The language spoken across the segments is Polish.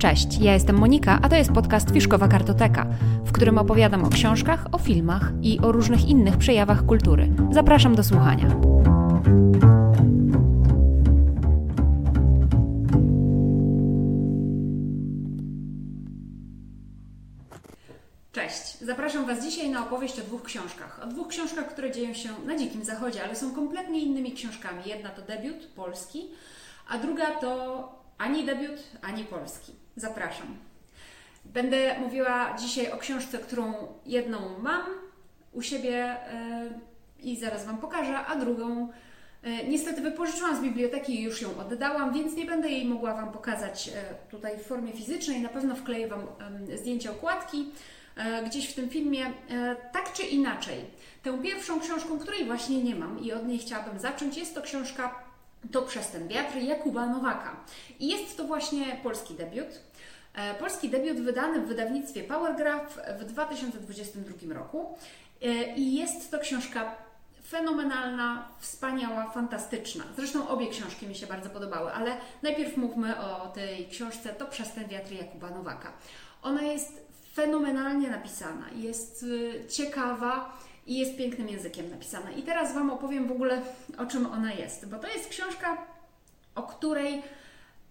Cześć, ja jestem Monika, a to jest podcast Fiszkowa Kartoteka, w którym opowiadam o książkach, o filmach i o różnych innych przejawach kultury. Zapraszam do słuchania. Cześć, zapraszam Was dzisiaj na opowieść o dwóch książkach. O dwóch książkach, które dzieją się na Dzikim Zachodzie, ale są kompletnie innymi książkami. Jedna to debiut polski, a druga to ani debiut, ani polski. Zapraszam. Będę mówiła dzisiaj o książce, którą jedną mam u siebie yy, i zaraz Wam pokażę, a drugą yy, niestety wypożyczyłam z biblioteki i już ją oddałam, więc nie będę jej mogła Wam pokazać yy, tutaj w formie fizycznej. Na pewno wkleję Wam zdjęcie okładki gdzieś w tym filmie, tak czy inaczej. Tę pierwszą książką, której właśnie nie mam i od niej chciałabym zacząć, jest to książka to przez ten wiatr Jakuba Nowaka. I jest to właśnie polski debiut. E, polski debiut wydany w wydawnictwie Powergraph w 2022 roku. E, I jest to książka fenomenalna, wspaniała, fantastyczna. Zresztą obie książki mi się bardzo podobały, ale najpierw mówmy o tej książce To przez ten wiatr Jakuba Nowaka. Ona jest fenomenalnie napisana, jest y, ciekawa, i jest pięknym językiem napisana. I teraz Wam opowiem w ogóle, o czym ona jest, bo to jest książka, o której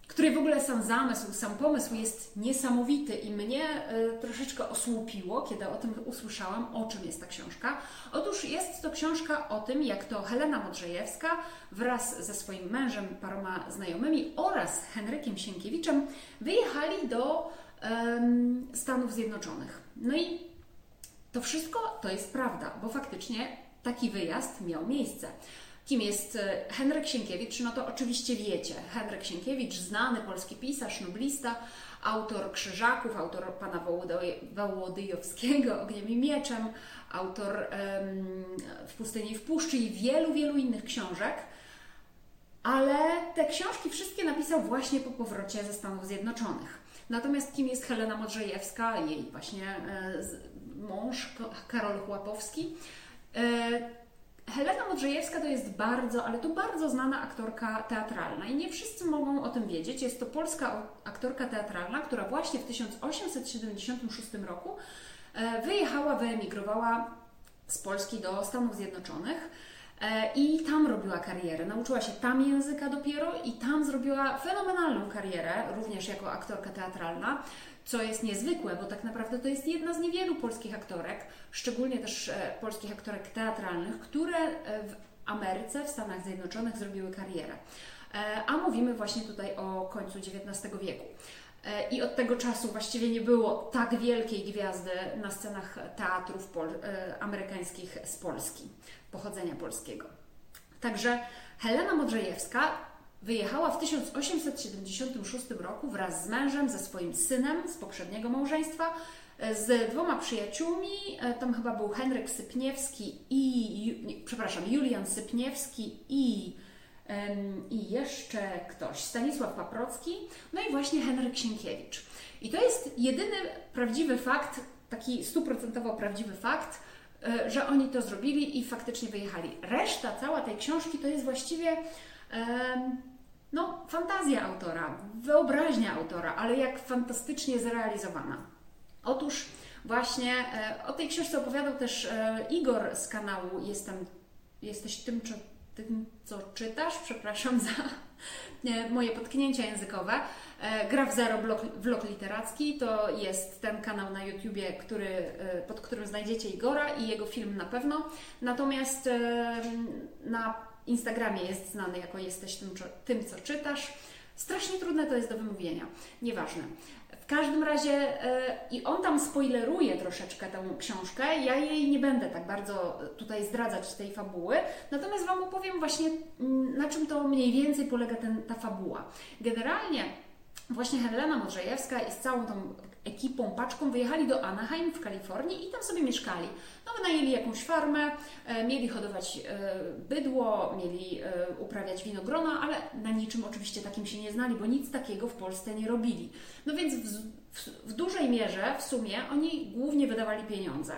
której w ogóle sam zamysł, sam pomysł jest niesamowity i mnie y, troszeczkę osłupiło, kiedy o tym usłyszałam, o czym jest ta książka. Otóż jest to książka o tym, jak to Helena Modrzejewska wraz ze swoim mężem, paroma znajomymi oraz Henrykiem Sienkiewiczem wyjechali do y, Stanów Zjednoczonych. No i to wszystko to jest prawda, bo faktycznie taki wyjazd miał miejsce. Kim jest e, Henryk Sienkiewicz? No to oczywiście wiecie. Henryk Sienkiewicz, znany polski pisarz, noblista, autor Krzyżaków, autor pana Wołodyjowskiego, Ogniem i Mieczem, autor um, W pustyni i w puszczy i wielu, wielu innych książek. Ale te książki wszystkie napisał właśnie po powrocie ze Stanów Zjednoczonych. Natomiast kim jest Helena Modrzejewska, jej właśnie e, mąż Karol Chłapowski. Helena Modrzejewska to jest bardzo, ale to bardzo znana aktorka teatralna i nie wszyscy mogą o tym wiedzieć. Jest to polska aktorka teatralna, która właśnie w 1876 roku e, wyjechała, wyemigrowała z Polski do Stanów Zjednoczonych i tam robiła karierę. Nauczyła się tam języka dopiero i tam zrobiła fenomenalną karierę, również jako aktorka teatralna co jest niezwykłe, bo tak naprawdę to jest jedna z niewielu polskich aktorek, szczególnie też e, polskich aktorek teatralnych, które e, w Ameryce, w Stanach Zjednoczonych zrobiły karierę. E, a mówimy właśnie tutaj o końcu XIX wieku. I od tego czasu właściwie nie było tak wielkiej gwiazdy na scenach teatrów amerykańskich z Polski, pochodzenia polskiego. Także Helena Modrzejewska Wyjechała w 1876 roku wraz z mężem, ze swoim synem z poprzedniego małżeństwa, e, z dwoma przyjaciółmi. E, tam chyba był Henryk Sypniewski i, przepraszam, Julian Sypniewski i, i jeszcze ktoś, Stanisław Paprocki, no i właśnie Henryk Sienkiewicz. I to jest jedyny prawdziwy fakt, taki stuprocentowo prawdziwy fakt, e, że oni to zrobili i faktycznie wyjechali. Reszta, cała tej książki to jest właściwie no, fantazja autora, wyobraźnia autora, ale jak fantastycznie zrealizowana. Otóż właśnie e, o tej książce opowiadał też e, Igor z kanału Jestem, Jesteś tym, czy, tym co czytasz. Przepraszam za moje potknięcia językowe. E, gra w Zero blog, vlog literacki to jest ten kanał na YouTubie, który, pod którym znajdziecie Igora i jego film na pewno. Natomiast na Instagramie jest znany jako jesteś tym, tym, co czytasz. Strasznie trudne to jest do wymówienia. Nieważne. Każdym razie yy, i on tam spoileruje troszeczkę tę książkę. Ja jej nie będę tak bardzo tutaj zdradzać tej fabuły, natomiast Wam opowiem właśnie mm, na czym to mniej więcej polega ten, ta fabuła. Generalnie właśnie Helena Modrzejewska i z całą tą ekipą, paczką wyjechali do Anaheim w Kalifornii i tam sobie mieszkali. No, wynajęli jakąś farmę, e, mieli hodować e, bydło, mieli e, uprawiać winogrona, ale na niczym oczywiście takim się nie znali, bo nic takiego w Polsce nie robili. No więc w, w, w dużej mierze, w sumie, oni głównie wydawali pieniądze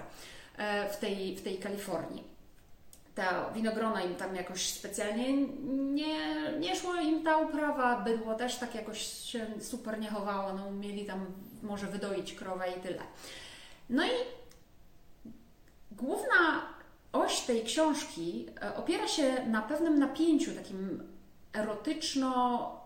w tej, w tej Kalifornii. ta winogrona im tam jakoś specjalnie nie, nie szło im ta uprawa, bydło też tak jakoś się super nie chowało, no mieli tam może wydoić krowę i tyle. No i główna oś tej książki e, opiera się na pewnym napięciu takim erotyczno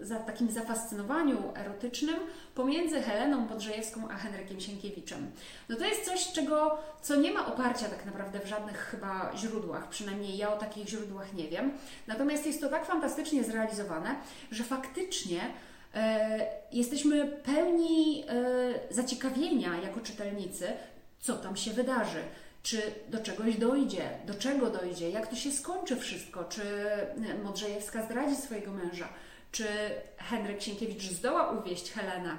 za takim zafascynowaniu erotycznym pomiędzy Heleną Podrzejewską a Henrykiem Sienkiewiczem. No to jest coś, czego, co nie ma oparcia tak naprawdę w żadnych chyba źródłach, przynajmniej ja o takich źródłach nie wiem. Natomiast jest to tak fantastycznie zrealizowane, że faktycznie jesteśmy pełni e, zaciekawienia jako czytelnicy, co tam się wydarzy czy do czegoś dojdzie, do czego dojdzie, jak to się skończy wszystko, czy Modrzejewska zdradzi swojego męża, czy Henryk Sienkiewicz zdoła uwieść Helenę.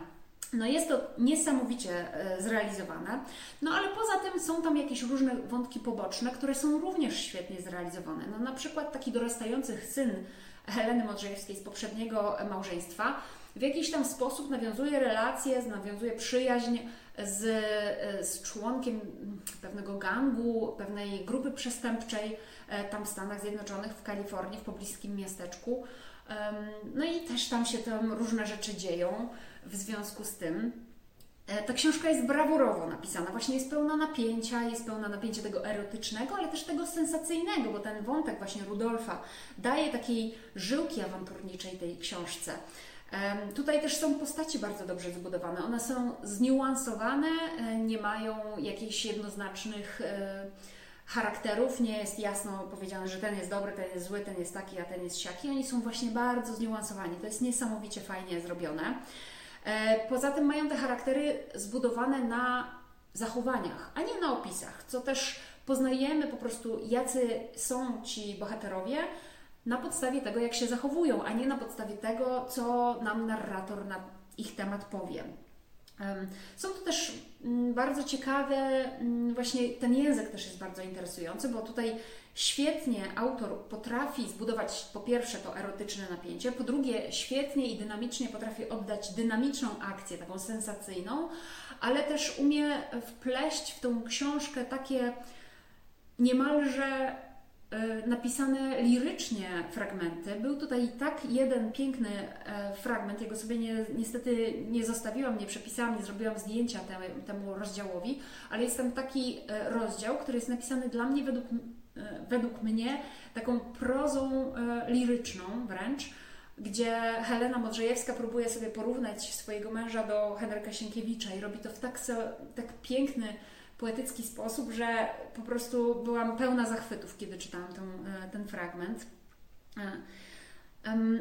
No jest to niesamowicie e, zrealizowane, no ale poza tym są tam jakieś różne wątki poboczne, które są również świetnie zrealizowane. No na przykład taki dorastający syn Heleny Modrzejewskiej z poprzedniego małżeństwa w jakiś tam sposób nawiązuje relacje, nawiązuje przyjaźń z, z członkiem pewnego gangu, pewnej grupy przestępczej e, tam w Stanach Zjednoczonych, w Kalifornii, w pobliskim miasteczku. No i też tam się tam różne rzeczy dzieją w związku z tym. E, ta książka jest brawurowo napisana, właśnie jest pełna napięcia, jest pełna napięcia tego erotycznego, ale też tego sensacyjnego, bo ten wątek właśnie Rudolfa daje takiej żyłki awanturniczej tej książce. Tutaj też są postaci bardzo dobrze zbudowane. One są zniuansowane, e, nie mają jakichś jednoznacznych e, charakterów, nie jest jasno powiedziane, że ten jest dobry, ten jest zły, ten jest taki, a ten jest siaki. Oni są właśnie bardzo zniuansowani. To jest niesamowicie fajnie zrobione. E, poza tym mają te charaktery zbudowane na zachowaniach, a nie na opisach, co też poznajemy po prostu, jacy są ci bohaterowie, na podstawie tego, jak się zachowują, a nie na podstawie tego, co nam narrator na ich temat powie. Są to też mm, bardzo ciekawe, mm, właśnie ten język też jest bardzo interesujący, bo tutaj świetnie autor potrafi zbudować po pierwsze to erotyczne napięcie, po drugie świetnie i dynamicznie potrafi oddać dynamiczną akcję, taką sensacyjną, ale też umie wpleść w tą książkę takie niemalże napisane lirycznie fragmenty. Był tutaj tak jeden piękny e, fragment, jego sobie nie, niestety nie zostawiłam, nie przepisałam, nie zrobiłam zdjęcia temu, temu rozdziałowi, ale jest tam taki e, rozdział, który jest napisany dla mnie według, według mnie taką prozą liryczną wręcz, gdzie Helena Modrzejewska próbuje sobie porównać swojego męża do Henryka Sienkiewicza i robi to w tak, tak piękny, poetycki sposób, że po prostu byłam pełna zachwytów, kiedy czytałam ten, ten fragment. E,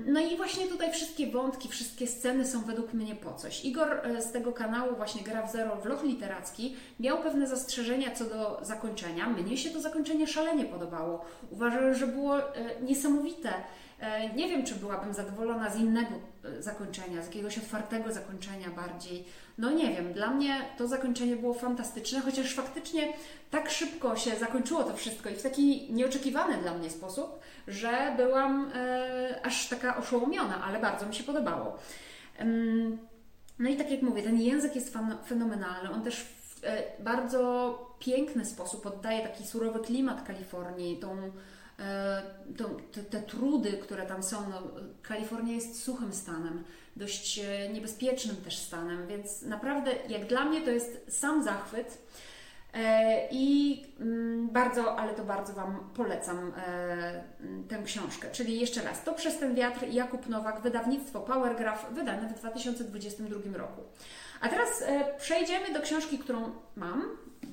no i właśnie tutaj wszystkie wątki, wszystkie sceny są według mnie po coś. Igor e, z tego kanału właśnie Gra w Zero Vlog Literacki miał pewne zastrzeżenia co do zakończenia. Mnie się to zakończenie szalenie podobało. Uważam, że było e, niesamowite nie wiem, czy byłabym zadowolona z innego e, zakończenia, z jakiegoś otwartego zakończenia bardziej. No nie wiem, dla mnie to zakończenie było fantastyczne, chociaż faktycznie tak szybko się zakończyło to wszystko i w taki nieoczekiwany dla mnie sposób, że byłam e, aż taka oszołomiona, ale bardzo mi się podobało. No i tak jak mówię, ten język jest fenomenalny. On też w e, bardzo piękny sposób oddaje taki surowy klimat Kalifornii, tą E, to, te, te, trudy, które tam są, no, Kalifornia jest suchym stanem, dość e, niebezpiecznym też stanem, więc naprawdę jak dla mnie to jest sam zachwyt. E, I mm, bardzo, ale to bardzo Wam polecam tę książkę. Czyli jeszcze raz, to przez ten wiatr Jakub Nowak, wydawnictwo Powergraph, wydane w 2022 roku. A teraz przejdziemy do książki, którą mam,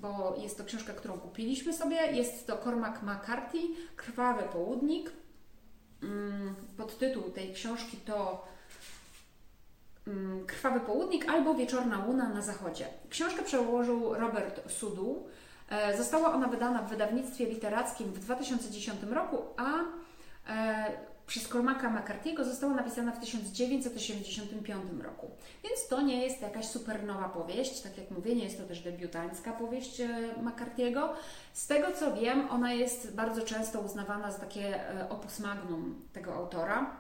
bo jest to książka, którą kupiliśmy sobie. Jest to Cormac McCarthy, Krwawy Południk. Mm, podtytuł tej książki to mm, Krwawy Południk albo Wieczorna Łuna na Zachodzie. Książkę przełożył Robert Sudu. E, została ona wydana w wydawnictwie literackim w 2010 roku, a e, przez Cormaca McCarthy'ego została napisana w 1985 roku. Więc to nie jest jakaś super nowa powieść, tak jak mówię, nie jest to też debiutancka powieść e, McCarthy'ego. Z tego co wiem, ona jest bardzo często uznawana za takie e, opus magnum tego autora,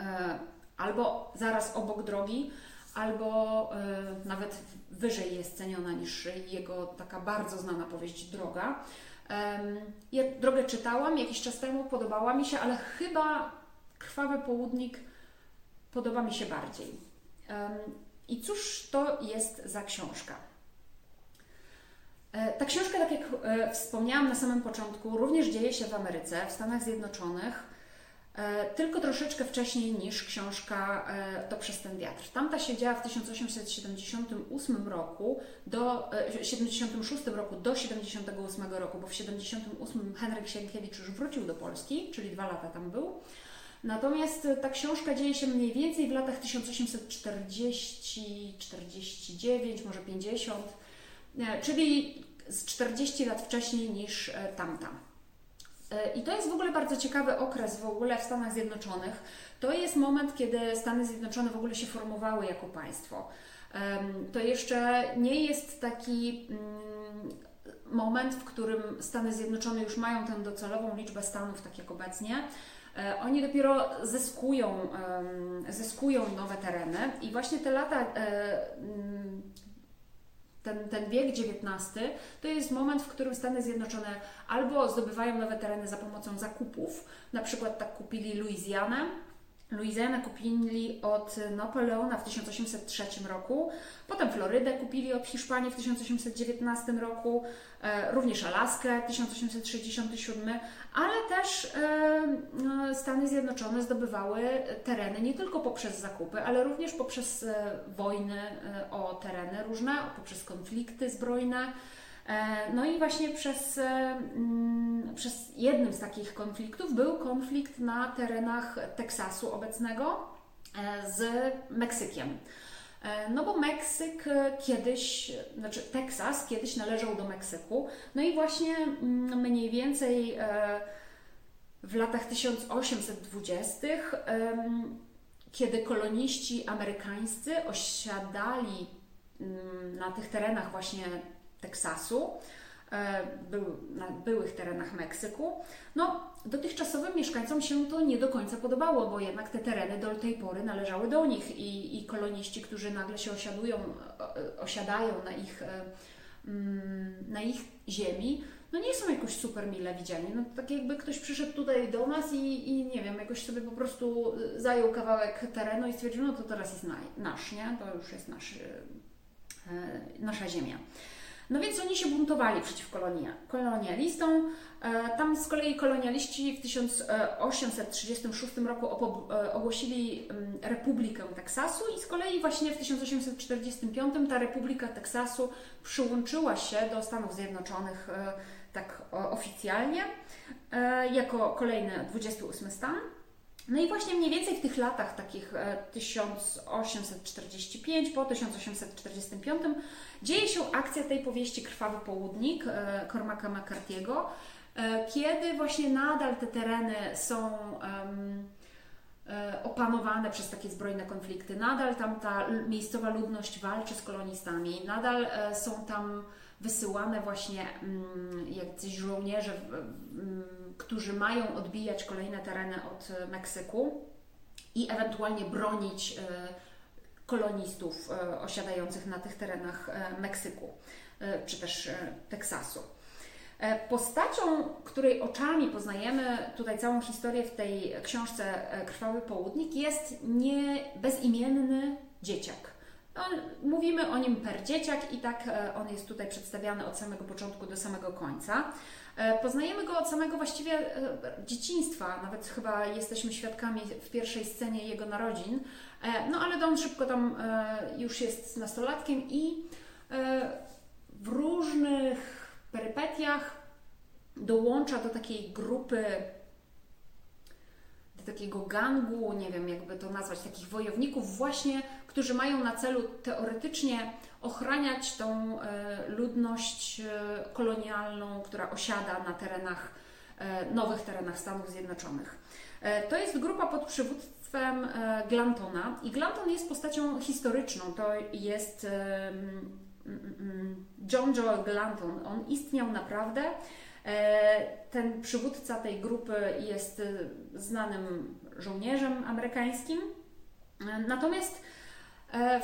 e, albo zaraz obok drogi, albo nawet wyżej jest ceniona niż jego taka bardzo znana powieść Droga. Ja drogę czytałam jakiś czas temu, podobała mi się, ale chyba Krwawy Południk podoba mi się bardziej. I cóż to jest za książka? E, ta książka, tak jak e, wspomniałam na samym początku, również dzieje się w Ameryce, w Stanach Zjednoczonych, tylko troszeczkę wcześniej niż książka To przez ten wiatr. Tamta się działa w 1878 roku do 76 roku do 78 roku, bo w 78 Henryk Sienkiewicz już wrócił do Polski, czyli dwa lata tam był. Natomiast ta książka dzieje się mniej więcej w latach 1840, 49, może 50, czyli z 40 lat wcześniej niż e, tamta. E, I to jest w ogóle bardzo ciekawy okres w ogóle w Stanach Zjednoczonych. To jest moment, kiedy Stany Zjednoczone w ogóle się formowały jako państwo. To jeszcze nie jest taki mm, moment, w którym Stany Zjednoczone już mają tę docelową liczbę stanów, tak jak obecnie. E, oni dopiero zyskują, zyskują nowe tereny i właśnie te lata ten, ten wiek XIX to jest moment, w którym Stany Zjednoczone albo zdobywają nowe tereny za pomocą zakupów, na przykład tak kupili Luizjanę, Luizjanę kupili od Napoleona w 1803 roku, potem Florydę kupili od Hiszpanii w 1819 roku, e, również Alaskę w 1867, ale też e, no, Stany Zjednoczone zdobywały tereny nie tylko poprzez zakupy, ale również poprzez e, wojny o tereny różne, poprzez konflikty zbrojne. No i właśnie przez, mm, przez jednym z takich konfliktów był konflikt na terenach Teksasu obecnego z Meksykiem. No bo Meksyk kiedyś, znaczy Teksas kiedyś należał do Meksyku. No i właśnie mm, mniej więcej w latach 1820, kiedy koloniści amerykańscy osiadali mm, na tych terenach właśnie Teksasu, e, był, na byłych terenach Meksyku. No, dotychczasowym mieszkańcom się to nie do końca podobało, bo jednak te tereny do tej pory należały do nich i, i koloniści, którzy nagle się osiadują, osiadają na ich, e, mm, na ich ziemi, no nie są jakoś super mile widziani. No tak jakby ktoś przyszedł tutaj do nas i, i nie wiem, jakoś sobie po prostu zajął kawałek terenu i stwierdził, no to teraz jest na, nasz, nie? To już jest nasz, e, nasza ziemia. No więc oni się buntowali przeciw kolonialistom. E, tam z kolei kolonialiści w 1836 roku e, ogłosili mm, Republikę Teksasu i z kolei właśnie w 1845 ta Republika Teksasu przyłączyła się do Stanów Zjednoczonych e, tak oficjalnie jako kolejny 28 stan. No i właśnie mniej więcej w tych latach takich 1845 po 1845 dzieje się akcja tej powieści Krwawy Południk e, Cormaca McCarthy'ego, e, kiedy właśnie nadal te tereny są um, opanowane przez takie zbrojne konflikty. Nadal tam ta miejscowa ludność walczy z kolonistami, nadal są tam wysyłane właśnie um, jacyś żołnierze, um, którzy mają odbijać kolejne tereny od Meksyku i ewentualnie bronić kolonistów e, osiadających na tych terenach e, Meksyku e, czy też Teksasu. Postacią, której oczami poznajemy tutaj całą historię w tej książce Krwawy Południk jest nie bezimienny dzieciak. No, mówimy o nim per dzieciak i tak on jest tutaj przedstawiany od samego początku do samego końca. Poznajemy go od samego właściwie dzieciństwa, nawet chyba jesteśmy świadkami w pierwszej scenie jego narodzin, E, no ale Don szybko tam e, już jest nastolatkiem i e, w różnych perypetiach dołącza do takiej grupy, do takiego gangu, nie wiem jakby to nazwać, takich wojowników właśnie, którzy mają na celu teoretycznie ochraniać tą ludność kolonialną, która osiada na terenach, nowych terenach Stanów Zjednoczonych. To jest grupa pod przywództwem e, Glantona. I Glanton jest postacią historyczną. To jest John Joel Glanton. On istniał naprawdę. E, ten przywódca tej grupy jest e, znanym żołnierzem amerykańskim. Natomiast E,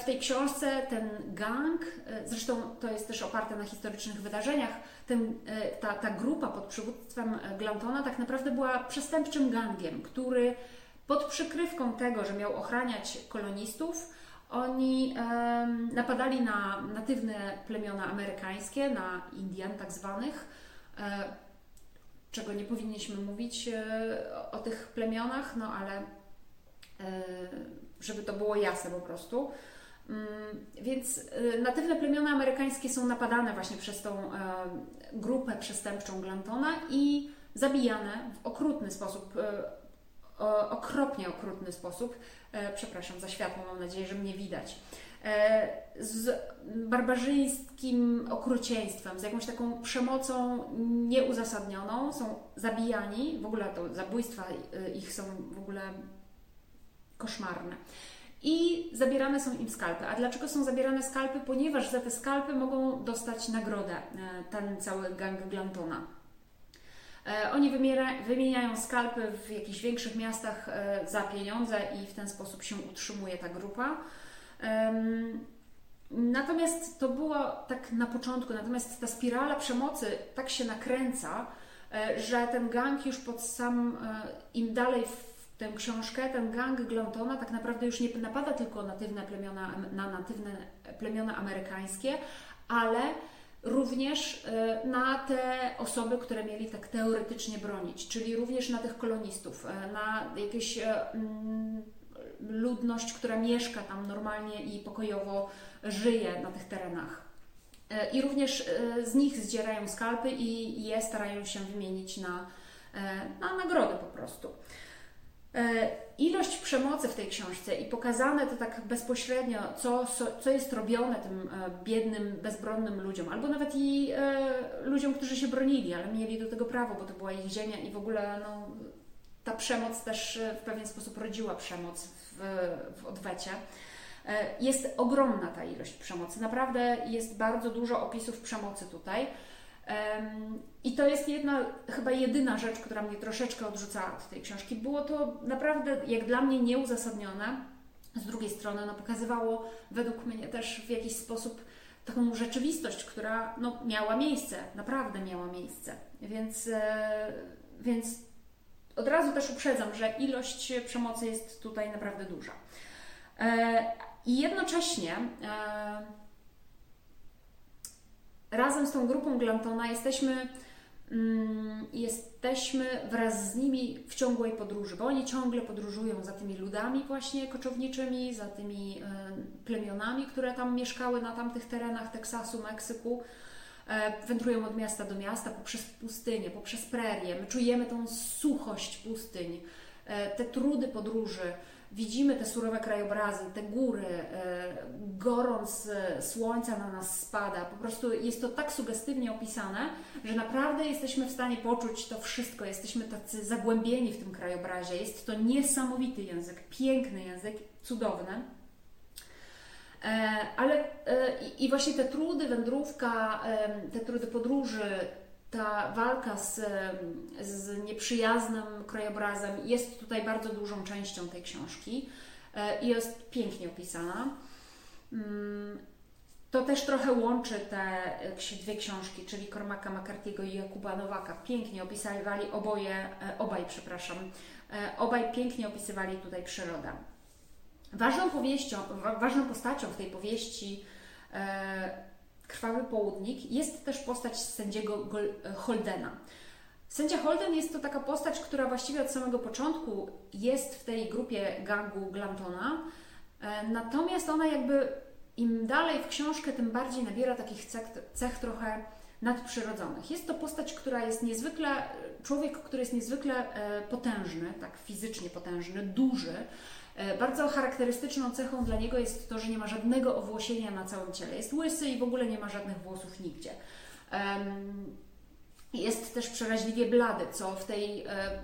w tej książce ten gang, e, zresztą to jest też oparte na historycznych wydarzeniach, ten, e, ta, ta grupa pod przywództwem Glantona tak naprawdę była przestępczym gangiem, który pod przykrywką tego, że miał ochraniać kolonistów, oni napadali na natywne plemiona amerykańskie, na Indian tak zwanych, e, czego nie powinniśmy mówić e, o, tych plemionach, no ale e, żeby to było jasne po prostu. Mm, więc natywne plemiona amerykańskie są napadane właśnie przez tą grupę przestępczą Glantona i zabijane w okrutny sposób okropnie okrutny sposób. E, przepraszam za światło, mam nadzieję, że mnie widać. E, z barbarzyńskim okrucieństwem, z jakąś taką przemocą nieuzasadnioną, są zabijani, w ogóle to zabójstwa e, ich są w ogóle koszmarne. I zabierane są im skalpy. A dlaczego są zabierane skalpy? Ponieważ za te skalpy mogą dostać nagrodę ten cały gang Glantona. E, oni wymieniają skalpy w jakichś większych miastach e, za pieniądze i w ten sposób się utrzymuje ta grupa. Natomiast to było tak na początku, natomiast ta spirala przemocy tak się nakręca, e, że ten gang już pod sam, im dalej w tę książkę, ten gang Glantona tak naprawdę już nie napada tylko natywne plemiona, na natywne plemiona amerykańskie, ale również e, na te osoby, które mieli tak teoretycznie bronić, czyli również na tych kolonistów, e, na jakieś e, mm, ludność, która mieszka tam normalnie i pokojowo żyje na tych terenach. I również z nich zdzierają skalpy i je starają się wymienić na, na nagrody po prostu. E, ilość przemocy w tej książce i pokazane to tak bezpośrednio, co, co jest robione tym e, biednym, bezbronnym ludziom, albo nawet i e, ludziom, którzy się bronili, ale mieli do tego prawo, bo to była ich ziemia i w ogóle no, ta przemoc też w pewien sposób rodziła przemoc w, w odwecie. Jest ogromna ta ilość przemocy. Naprawdę jest bardzo dużo opisów przemocy tutaj. I to jest jedna, chyba jedyna rzecz, która mnie troszeczkę odrzucała od tej książki. Było to naprawdę, jak dla mnie, nieuzasadnione. Z drugiej strony, no, pokazywało według mnie też w jakiś sposób taką rzeczywistość, która no, miała miejsce, naprawdę miała miejsce. Więc, e, więc od razu też uprzedzam, że ilość przemocy jest tutaj naprawdę duża. E, I jednocześnie e, razem z tą grupą Glantona jesteśmy, mm, jesteśmy wraz z nimi w ciągłej podróży, bo oni ciągle podróżują za tymi ludami właśnie koczowniczymi, za tymi y, plemionami, które tam mieszkały na tamtych terenach Teksasu, Meksyku. E, wędrują od miasta do miasta poprzez pustynię, poprzez prerię. My czujemy tą suchość pustyń, e, te trudy podróży widzimy te surowe krajobrazy, te góry, e, gorąc e, słońca na nas spada. Po prostu jest to tak sugestywnie opisane, że naprawdę jesteśmy w stanie poczuć to wszystko. Jesteśmy tacy zagłębieni w tym krajobrazie. Jest to niesamowity język, piękny język, cudowny. E, ale i właśnie te trudy, wędrówka, te trudy podróży, ta walka z, z nieprzyjaznym krajobrazem jest tutaj bardzo dużą częścią tej książki e, i jest pięknie opisana. Mm, to też trochę łączy te dwie książki, czyli Cormaca McCarthy'ego i Jakuba Nowaka. Pięknie opisywali oboje, e, obaj, przepraszam, e, obaj pięknie opisywali tutaj przyrodę. Ważną powieścią, ważną postacią w tej powieści Krwawy Południk jest też postać sędziego Holdena. Sędzia Holden jest to taka postać, która właściwie od samego początku jest w tej grupie gangu Glantona, e, natomiast ona jakby im dalej w książkę, tym bardziej nabiera takich cech, cech trochę nadprzyrodzonych. Jest to postać, która jest niezwykle, człowiek, który jest niezwykle e, potężny, tak fizycznie potężny, duży, bardzo charakterystyczną cechą dla niego jest to, że nie ma żadnego owłosienia na całym ciele. Jest łysy i w ogóle nie ma żadnych włosów nigdzie. Jest też przeraźliwie blady, co w, tej, e,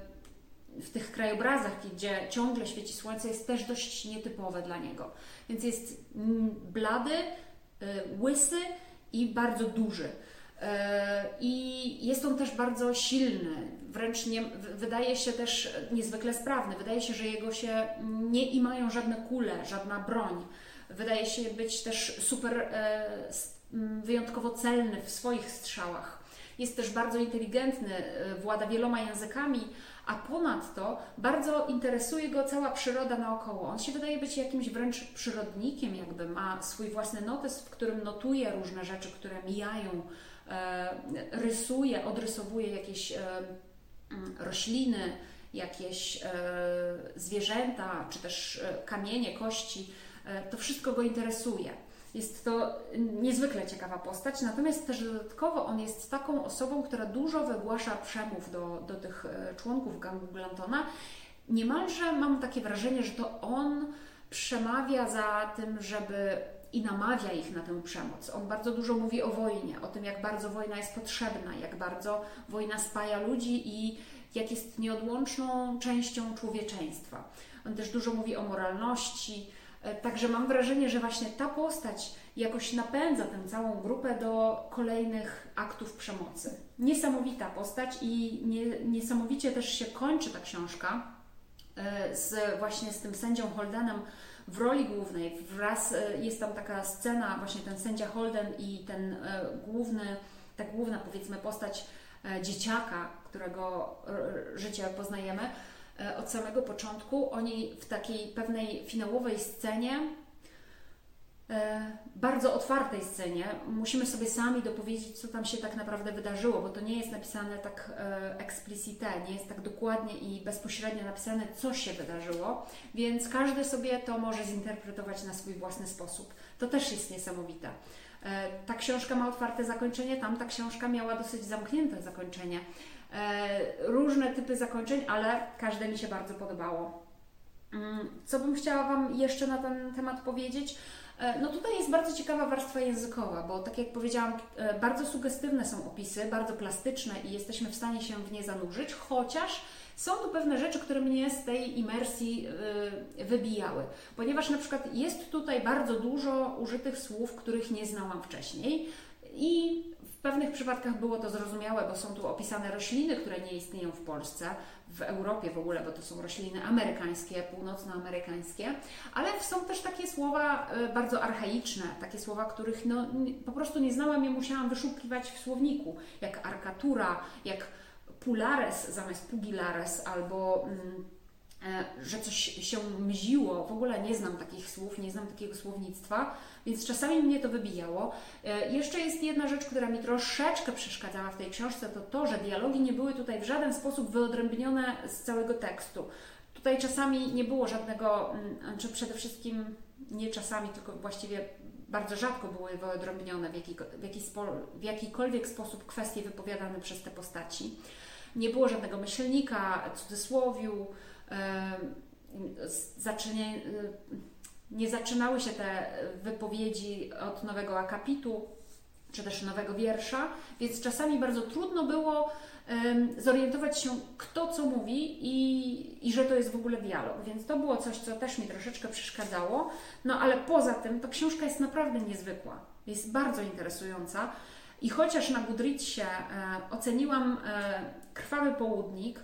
w tych krajobrazach, gdzie ciągle świeci słońce, jest też dość nietypowe dla niego. Więc jest mm, blady, e, łysy i bardzo duży. I jest on też bardzo silny, wręcz nie, wydaje się też niezwykle sprawny. Wydaje się, że jego się nie imają żadne kule, żadna broń. Wydaje się być też super wyjątkowo celny w swoich strzałach. Jest też bardzo inteligentny, włada wieloma językami, a ponadto bardzo interesuje go cała przyroda naokoło. On się wydaje być jakimś wręcz przyrodnikiem, jakby ma swój własny notes, w którym notuje różne rzeczy, które mijają, e, rysuje, odrysowuje jakieś e, mm, rośliny, jakieś e, zwierzęta, czy też e, kamienie, kości. E, to wszystko go interesuje. Jest to niezwykle ciekawa postać, natomiast też dodatkowo on jest taką osobą, która dużo wygłasza przemów do, do tych e, członków gangu Glantona. Niemalże mam takie wrażenie, że to on przemawia za tym, żeby i namawia ich na tę przemoc. On bardzo dużo mówi o wojnie, o tym, jak bardzo wojna jest potrzebna, jak bardzo wojna spaja ludzi i jak jest nieodłączną częścią człowieczeństwa. On też dużo mówi o moralności, E, także mam wrażenie, że właśnie ta postać jakoś napędza tę całą grupę do kolejnych aktów przemocy. Niesamowita postać i nie, niesamowicie też się kończy ta książka e, z właśnie z tym sędzią Holdenem w roli głównej. Wraz e, jest tam taka scena, właśnie ten sędzia Holden i ten główny, ta główna powiedzmy postać dzieciaka, którego życie poznajemy E, od samego początku. Oni w takiej pewnej finałowej scenie, e, bardzo otwartej scenie, musimy sobie sami dopowiedzieć, co tam się tak naprawdę wydarzyło, bo to nie jest napisane tak e, explicite, nie jest tak dokładnie i bezpośrednio napisane, co się wydarzyło, więc każdy sobie to może zinterpretować na swój własny sposób. To też jest niesamowite. Ta książka ma otwarte zakończenie, tam ta książka miała dosyć zamknięte zakończenie. E, różne typy zakończeń, ale każde mi się bardzo podobało. Mm, co bym chciała Wam jeszcze na ten temat powiedzieć? E, no tutaj jest bardzo ciekawa warstwa językowa, bo tak jak powiedziałam, e, bardzo sugestywne są opisy, bardzo plastyczne i jesteśmy w stanie się w nie zanurzyć, chociaż są tu pewne rzeczy, które mnie z tej imersji wybijały, ponieważ na przykład jest tutaj bardzo dużo użytych słów, których nie znałam wcześniej i pewnych przypadkach było to zrozumiałe, bo są tu opisane rośliny, które nie istnieją w Polsce, w Europie w ogóle, bo to są rośliny amerykańskie, północnoamerykańskie, ale są też takie słowa e, bardzo archaiczne, takie słowa, których no, po prostu nie znałam i musiałam wyszukiwać w słowniku, jak arkatura, jak pulares zamiast pugilares albo. Mm, że coś się mziło. W ogóle nie znam takich słów, nie znam takiego słownictwa, więc czasami mnie to wybijało. E, jeszcze jest jedna rzecz, która mi troszeczkę przeszkadzała w tej książce, to to, że dialogi nie były tutaj w żaden sposób wyodrębnione z całego tekstu. Tutaj czasami nie było żadnego, mm, czy przede wszystkim nie czasami, tylko właściwie bardzo rzadko były wyodrębnione w, w, w jakikolwiek sposób kwestie wypowiadane przez te postaci. Nie było żadnego myślnika, cudzysłowiu, zaczynie, nie zaczynały się te wypowiedzi od nowego akapitu, czy też nowego wiersza, więc czasami bardzo trudno było zorientować się, kto co mówi i, i że to jest w ogóle dialog. Więc to było coś, co też mi troszeczkę przeszkadzało. No ale poza tym ta książka jest naprawdę niezwykła. Jest bardzo interesująca. I chociaż na Goodreadsie e, oceniłam e, Krwawy Południk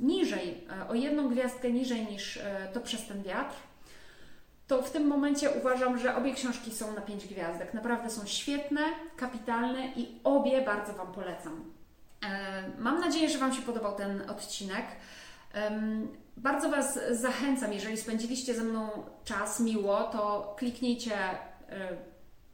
niżej, e, o jedną gwiazdkę niżej niż To przez ten wiatr, to w tym momencie uważam, że obie książki są na pięć gwiazdek. Naprawdę są świetne, kapitalne i obie bardzo Wam polecam. Mam nadzieję, że Wam się podobał ten odcinek. Bardzo Was zachęcam, jeżeli spędziliście ze mną czas miło, to kliknijcie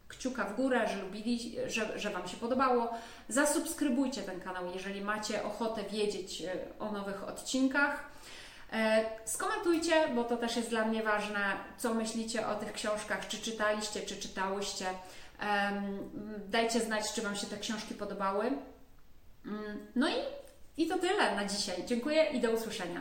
kciuka w górę, że lubili, że, że Wam się podobało. Zasubskrybujcie ten kanał, jeżeli macie ochotę wiedzieć e, o nowych odcinkach. E, skomentujcie, bo to też jest dla mnie ważne, co myślicie o tych książkach, czy czytaliście, czy czytałyście. Dajcie znać, czy Wam się te książki podobały. Mm, no i, i to tyle na dzisiaj. Dziękuję i do usłyszenia.